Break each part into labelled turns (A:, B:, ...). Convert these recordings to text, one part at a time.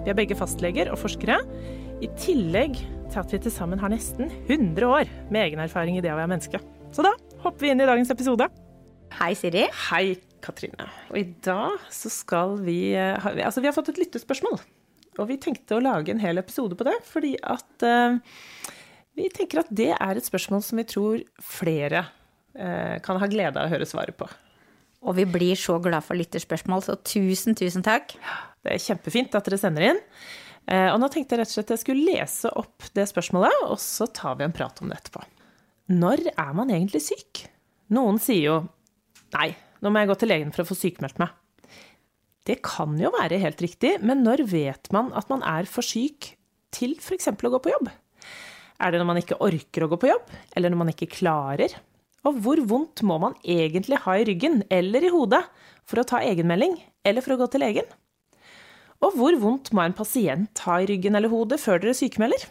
A: Vi er begge fastleger og forskere, i tillegg til at vi til sammen har nesten 100 år med egen erfaring i det å være menneske. Så da hopper vi inn i dagens episode.
B: Hei, Siri.
A: Hei, Katrine. Og i dag så skal vi eh, Altså, vi har fått et lyttespørsmål. Og vi tenkte å lage en hel episode på det, fordi at uh, vi tenker at det er et spørsmål som vi tror flere uh, kan ha glede av å høre svaret på.
B: Og vi blir så glad for lytterspørsmål, så tusen, tusen takk.
A: Det er kjempefint at dere sender inn. Eh, Og nå tenkte jeg rett og slett at jeg skulle lese opp det spørsmålet, og så tar vi en prat om det etterpå. Når er man egentlig syk? Noen sier jo nei, nå må jeg gå til legen for å få sykemeldt meg. Det kan jo være helt riktig, men når vet man at man er for syk til f.eks. å gå på jobb? Er det når man ikke orker å gå på jobb, eller når man ikke klarer? Og hvor vondt må man egentlig ha i ryggen eller i hodet for å ta egenmelding, eller for å gå til legen? Og hvor vondt må en pasient ha i ryggen eller hodet før dere sykemelder?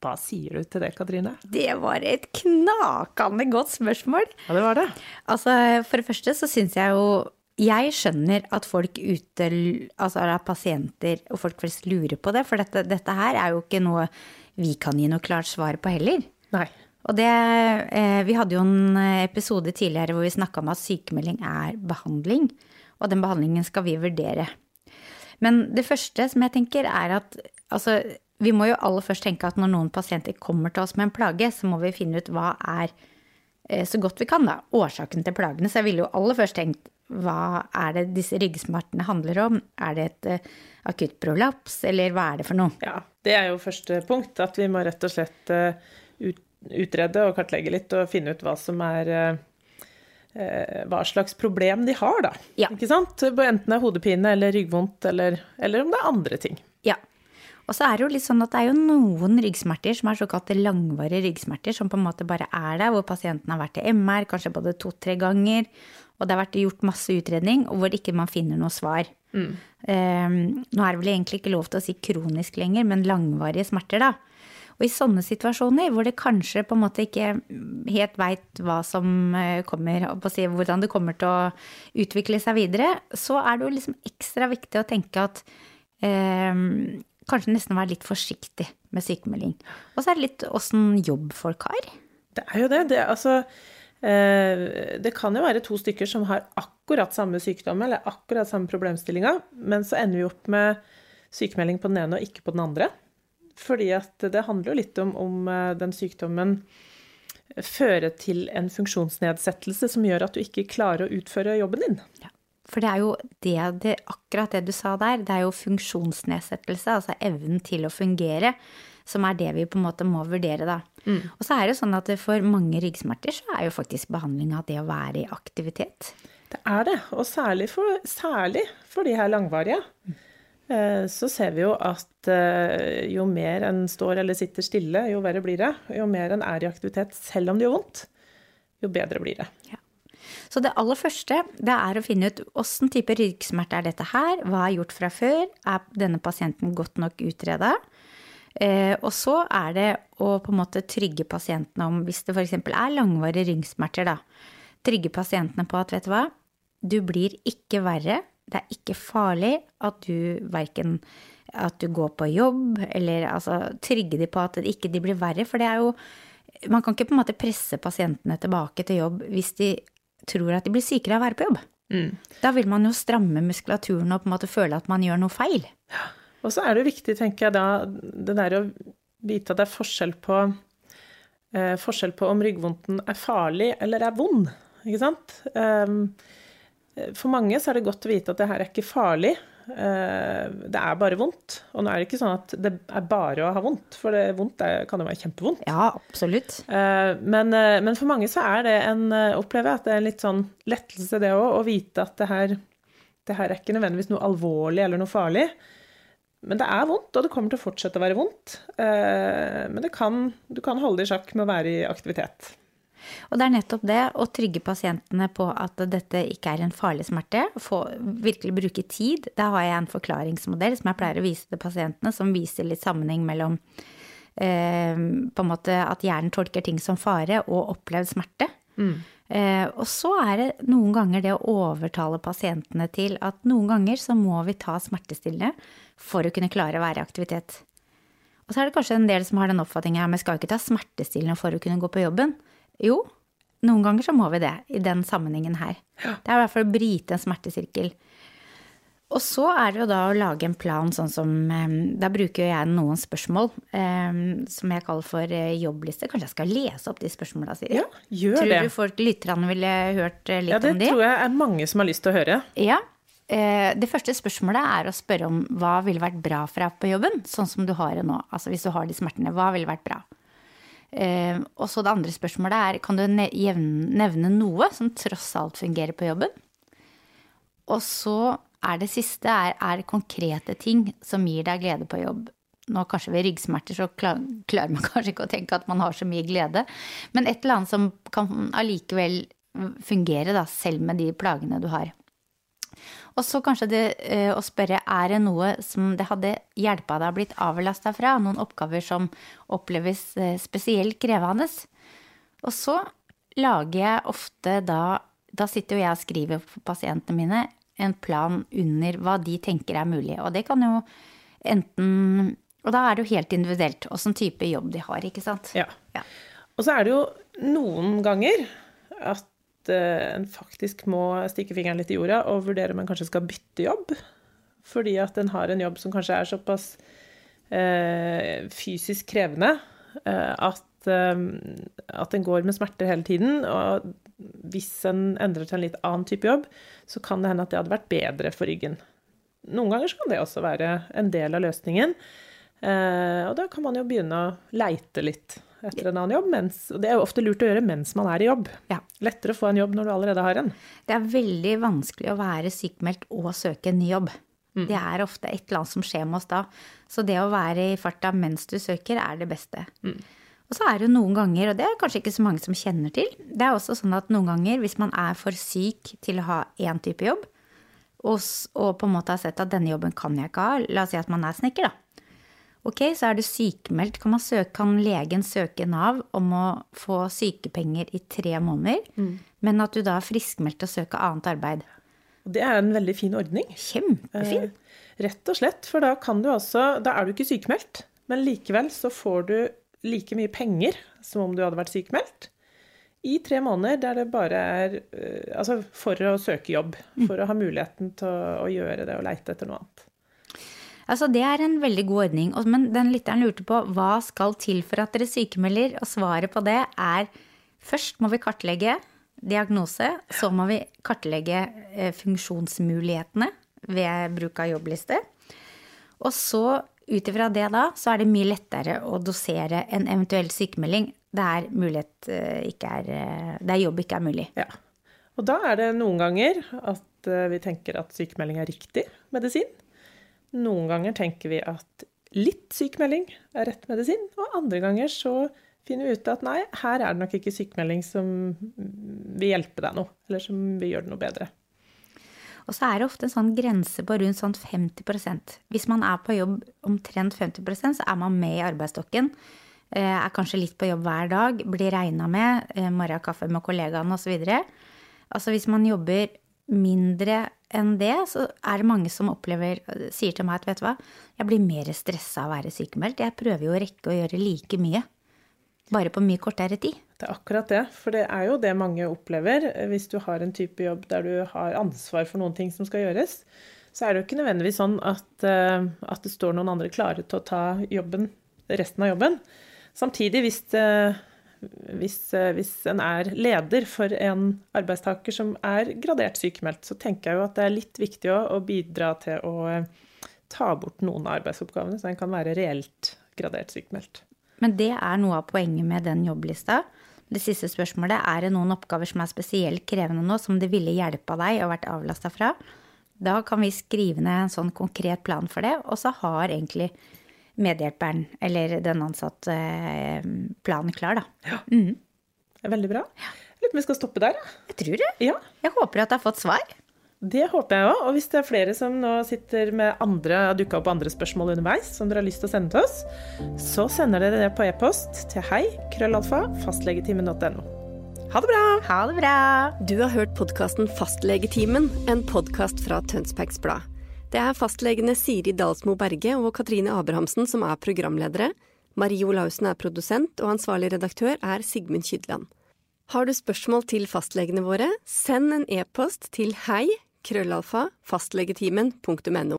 A: Hva sier du til det, Katrine?
B: Det var et knakende godt spørsmål.
A: Ja, det var det.
B: Altså, for det første så syns jeg jo Jeg skjønner at folk ute, altså at pasienter og folk flest lurer på det, for dette, dette her er jo ikke noe vi kan gi noe klart svar på heller.
A: Nei.
B: Og det, eh, vi hadde jo en episode tidligere hvor vi snakka om at sykemelding er behandling, og den behandlingen skal vi vurdere. Men det første som jeg tenker er at altså, vi må jo aller først tenke at når noen pasienter kommer til oss med en plage, så må vi finne ut hva er eh, så godt vi kan, da, årsaken til plagene. Så jeg ville jo aller først tenkt hva er det disse ryggsmertene handler om? Er det et akutt prolaps, eller hva er det for noe?
A: Ja, det er jo første punkt, at vi må rett og slett eh, ut, utrede og kartlegge litt og finne ut hva som er eh, eh, hva slags problem de har, da.
B: Ja.
A: Ikke sant? Enten det er hodepine eller ryggvondt, eller, eller om det er andre ting.
B: Ja. Og så er det jo litt sånn at det er jo noen ryggsmerter som er såkalte langvarige ryggsmerter, som på en måte bare er der, hvor pasienten har vært til MR kanskje både to-tre ganger, og det har vært gjort masse utredning, og hvor ikke man finner noe svar. Eh, nå er det vel egentlig ikke lov til å si kronisk lenger, men langvarige smerter, da. Og i sånne situasjoner hvor det kanskje på en måte ikke helt veit hva som eh, kommer, si, hvordan det kommer til å utvikle seg videre, så er det jo liksom ekstra viktig å tenke at eh, kanskje nesten være litt forsiktig med sykemelding. Og så er det litt åssen jobb folk har.
A: Det er jo det. Det, altså, eh, det kan jo være to stykker som har akkurat samme sykdom eller akkurat samme problemstillinga, men så ender vi opp med sykemelding på den ene og ikke på den andre. Fordi at det handler jo litt om om eh, den sykdommen fører til en funksjonsnedsettelse som gjør at du ikke klarer å utføre jobben din.
B: For det er jo det, det, akkurat det du sa der, det er jo funksjonsnedsettelse, altså evnen til å fungere, som er det vi på en måte må vurdere, da. Og så er det sånn at for mange ryggsmerter så er jo faktisk behandling av det å være i aktivitet.
A: Det er det, og særlig for, særlig for de her langvarige. Eh, Så ser vi jo at eh, jo mer en står eller sitter stille, jo verre blir det. Jo mer en er i aktivitet, selv om det gjør vondt, jo bedre blir det.
B: Så det aller første det er å finne ut åssen type ryggsmerte er dette her, hva er gjort fra før, er denne pasienten godt nok utreda? Eh, og så er det å på en måte trygge pasientene om, hvis det f.eks. er langvarige ryggsmerter, da, trygge pasientene på at vet du hva, du blir ikke verre, det er ikke farlig at du verken at du går på jobb, eller altså trygge de på at de ikke de blir verre, for det er jo man kan ikke på en måte presse pasientene tilbake til jobb hvis de tror at de blir sykere av å være på jobb. Da vil man jo stramme muskulaturen og på en måte føle at man gjør noe feil.
A: Og så er det viktig, tenker jeg da, det der å vite at det er forskjell på, eh, forskjell på om ryggvondten er farlig eller er vond. Ikke sant? Um, for mange så er det godt å vite at det her er ikke farlig. Uh, det er bare vondt. Og nå er det ikke sånn at det er bare å ha vondt, for det vondt er, kan jo være kjempevondt.
B: Ja, absolutt.
A: Uh, men, men, for mange så er det en Opplever jeg at det er en litt sånn lettelse, det òg, å vite at det her, det her er ikke nødvendigvis noe alvorlig eller noe farlig. Men det er vondt, og det kommer til å fortsette å være vondt. Men kan, du kan holde det i sjakk med å være i aktivitet.
B: Og det er nettopp det å trygge pasientene på at dette ikke er en farlig smerte. Få, virkelig bruke tid. Da har jeg en forklaringsmodell som jeg pleier å vise til pasientene, som viser litt sammenheng mellom eh, på en måte at hjernen tolker ting som fare og opplevd smerte. Mm. Eh, og så er det noen ganger det å overtale pasientene til at noen ganger så må vi ta smertestillende for å kunne klare å være i aktivitet. Og så er det kanskje en del som har den oppfatninga at vi skal ikke ta smertestillende for å kunne gå på jobben. Jo, noen ganger så må vi det i den sammenhengen her. Det er i hvert fall å bryte en smertesirkel. Og så er det jo da å lage en plan sånn som Da bruker jeg noen spørsmål som jeg kaller for eh, jobbliste. Kanskje jeg skal lese opp de spørsmåla, Siri?
A: Ja, gjør
B: tror
A: det.
B: Tror du folk lytterne ville hørt eh, litt
A: om de?
B: Ja, det
A: tror jeg er mange som har lyst til å høre.
B: Ja. Eh, det første spørsmålet er å spørre om hva ville vært bra for deg på jobben, sånn som du har det nå. Altså hvis du har de smertene, hva ville vært bra? Eh, og så det andre spørsmålet er kan du nevne noe som tross alt fungerer på jobben? Og så er det siste er, er konkrete ting som gir deg glede på jobb. Nå kanskje ved ryggsmerter så klarer man kanskje ikke å tenke at man har så mye glede. Men et eller annet som kan allikevel fungere, da, selv med de plagene du har. Og så kanskje det eh, å spørre er det noe som det hadde hjelpa deg å blitt avlasta fra? Noen oppgaver som oppleves eh, spesielt krevende? Og så lager jeg ofte da Da sitter jo jeg og skriver for pasientene mine en plan under hva de tenker er mulig. Og det kan jo enten Og da er det jo helt individuelt åssen type jobb de har, ikke sant?
A: Ja. ja. Og så er det jo noen ganger at en faktisk må stikke fingeren litt i jorda og vurdere om en kanskje skal bytte jobb. Fordi at en har en jobb som kanskje er såpass eh, fysisk krevende eh, at, eh, at en går med smerter hele tiden. Og hvis en endrer til en litt annen type jobb, så kan det hende at det hadde vært bedre for ryggen. Noen ganger kan det også være en del av løsningen. Eh, og da kan man jo begynne å leite litt etter en annen jobb. Mens, og det er jo ofte lurt å gjøre mens man er i jobb.
B: Ja.
A: Lettere å få en jobb når du allerede har en.
B: Det er veldig vanskelig å være sykemeldt og søke en ny jobb. Mm. Det er ofte et eller annet som skjer med oss da. Så det å være i farta mens du søker, er det beste. Mm. Og så er det jo noen ganger, og det er kanskje ikke så mange som kjenner til, det er også sånn at noen ganger hvis man er for syk til å ha én type jobb, og, og på en måte har sett at denne jobben kan jeg ikke ha, la oss si at man er snekker, da Ok, så er du sykemeldt. Kan, søke, kan, legen søke Nav om å få sykepenger i tre måneder, mm. men at du da er friskmeldt og søker annet arbeid?
A: Det er en veldig fin ordning.
B: Kjempefin.
A: Eh, rett og slett, for da kan du altså Da er du ikke sykemeldt, men likevel så får du like mye penger som om du hadde vært sykemeldt. I tre måneder der det bare er eh, Altså for å søke jobb. Mm. For å ha muligheten til å, å gjøre det og leite etter noe annet.
B: Altså, det er en veldig god ordning. Men den lytteren lurte på hva skal til for at dere sykemelder? Og svaret på det er først må vi kartlegge diagnose. Så må vi kartlegge eh, funksjonsmulighetene ved bruk av jobbliste. Og så ut ifra det da, så er det mye lettere å dosere en eventuell sykemelding der, mulighet eh, ikke er, eh, der jobb ikke er mulig.
A: Ja. Og da er det noen ganger at vi tenker at sykemelding er riktig medisin. Noen ganger tenker vi at litt sykemelding er rett medisin, og andre ganger så finner vi ut at nei, her er det nok ikke sykemelding som vil hjelpe deg noe, eller som vil gjøre det noe bedre.
B: Og så er det ofte en sånn grense på rundt sånn 50% Hvis man er på jobb omtrent 50 så er man med i arbeidsstokken. Eh, er kanskje litt på jobb hver dag, blir regna med, eh, morgenkaffe med kollegaene osv. Altså hvis man jobber mindre enn det, så er det mange som opplever, sier til meg at vet du hva, jeg blir mer stressa av å være sykemeldt. Jeg prøver jo å rekke å gjøre like mye. bare på mye kortere tid.
A: Det er akkurat det, for det er jo det mange opplever. Hvis du har en type jobb der du har ansvar for noen ting som skal gjøres, så er det jo ikke nødvendigvis sånn at, eh, at det står noen andre klare til å ta jobben, resten av jobben. Samtidig, hvis, det, hvis, eh, hvis en er leder for en arbeidstaker som er gradert sykemeldt, så tenker jeg jo at det er litt viktig å, å bidra til å eh, ta bort noen av arbeidsoppgavene, så en kan være reelt gradert sykemeldt.
B: Men det er noe av poenget med den jobblista. Det siste spørsmålet er det noen oppgaver som er spesielt krevende nå, som det ville hjelpa deg og vært avlasta fra. Da kan vi skrive ned en sånn konkret plan for det, og så har egentlig medhjelperen eller den ansatte eh, planen klar, da.
A: Ja. Mm. Det er veldig bra. Jeg lurer på om vi skal stoppe der.
B: Jeg tror det.
A: Ja.
B: Jeg håper at du har fått svar.
A: Det håper jeg òg. Og hvis det er flere som nå sitter med andre, har dukka opp andre spørsmål underveis som dere har lyst til å sende til oss, så sender dere det på e-post til hei, krøllalfa, fastlegetimen.no. Ha det bra!
B: Ha det bra!
C: Du har hørt podkasten Fastlegetimen, en podkast fra Tønsbergs Blad. Det er fastlegene Siri Dalsmo Berge og Katrine Abrahamsen som er programledere. Marie Olaussen er produsent, og ansvarlig redaktør er Sigmund Kydland. Har du spørsmål til fastlegene våre, send en e-post til hei krøllalfa fastlegetimen.no.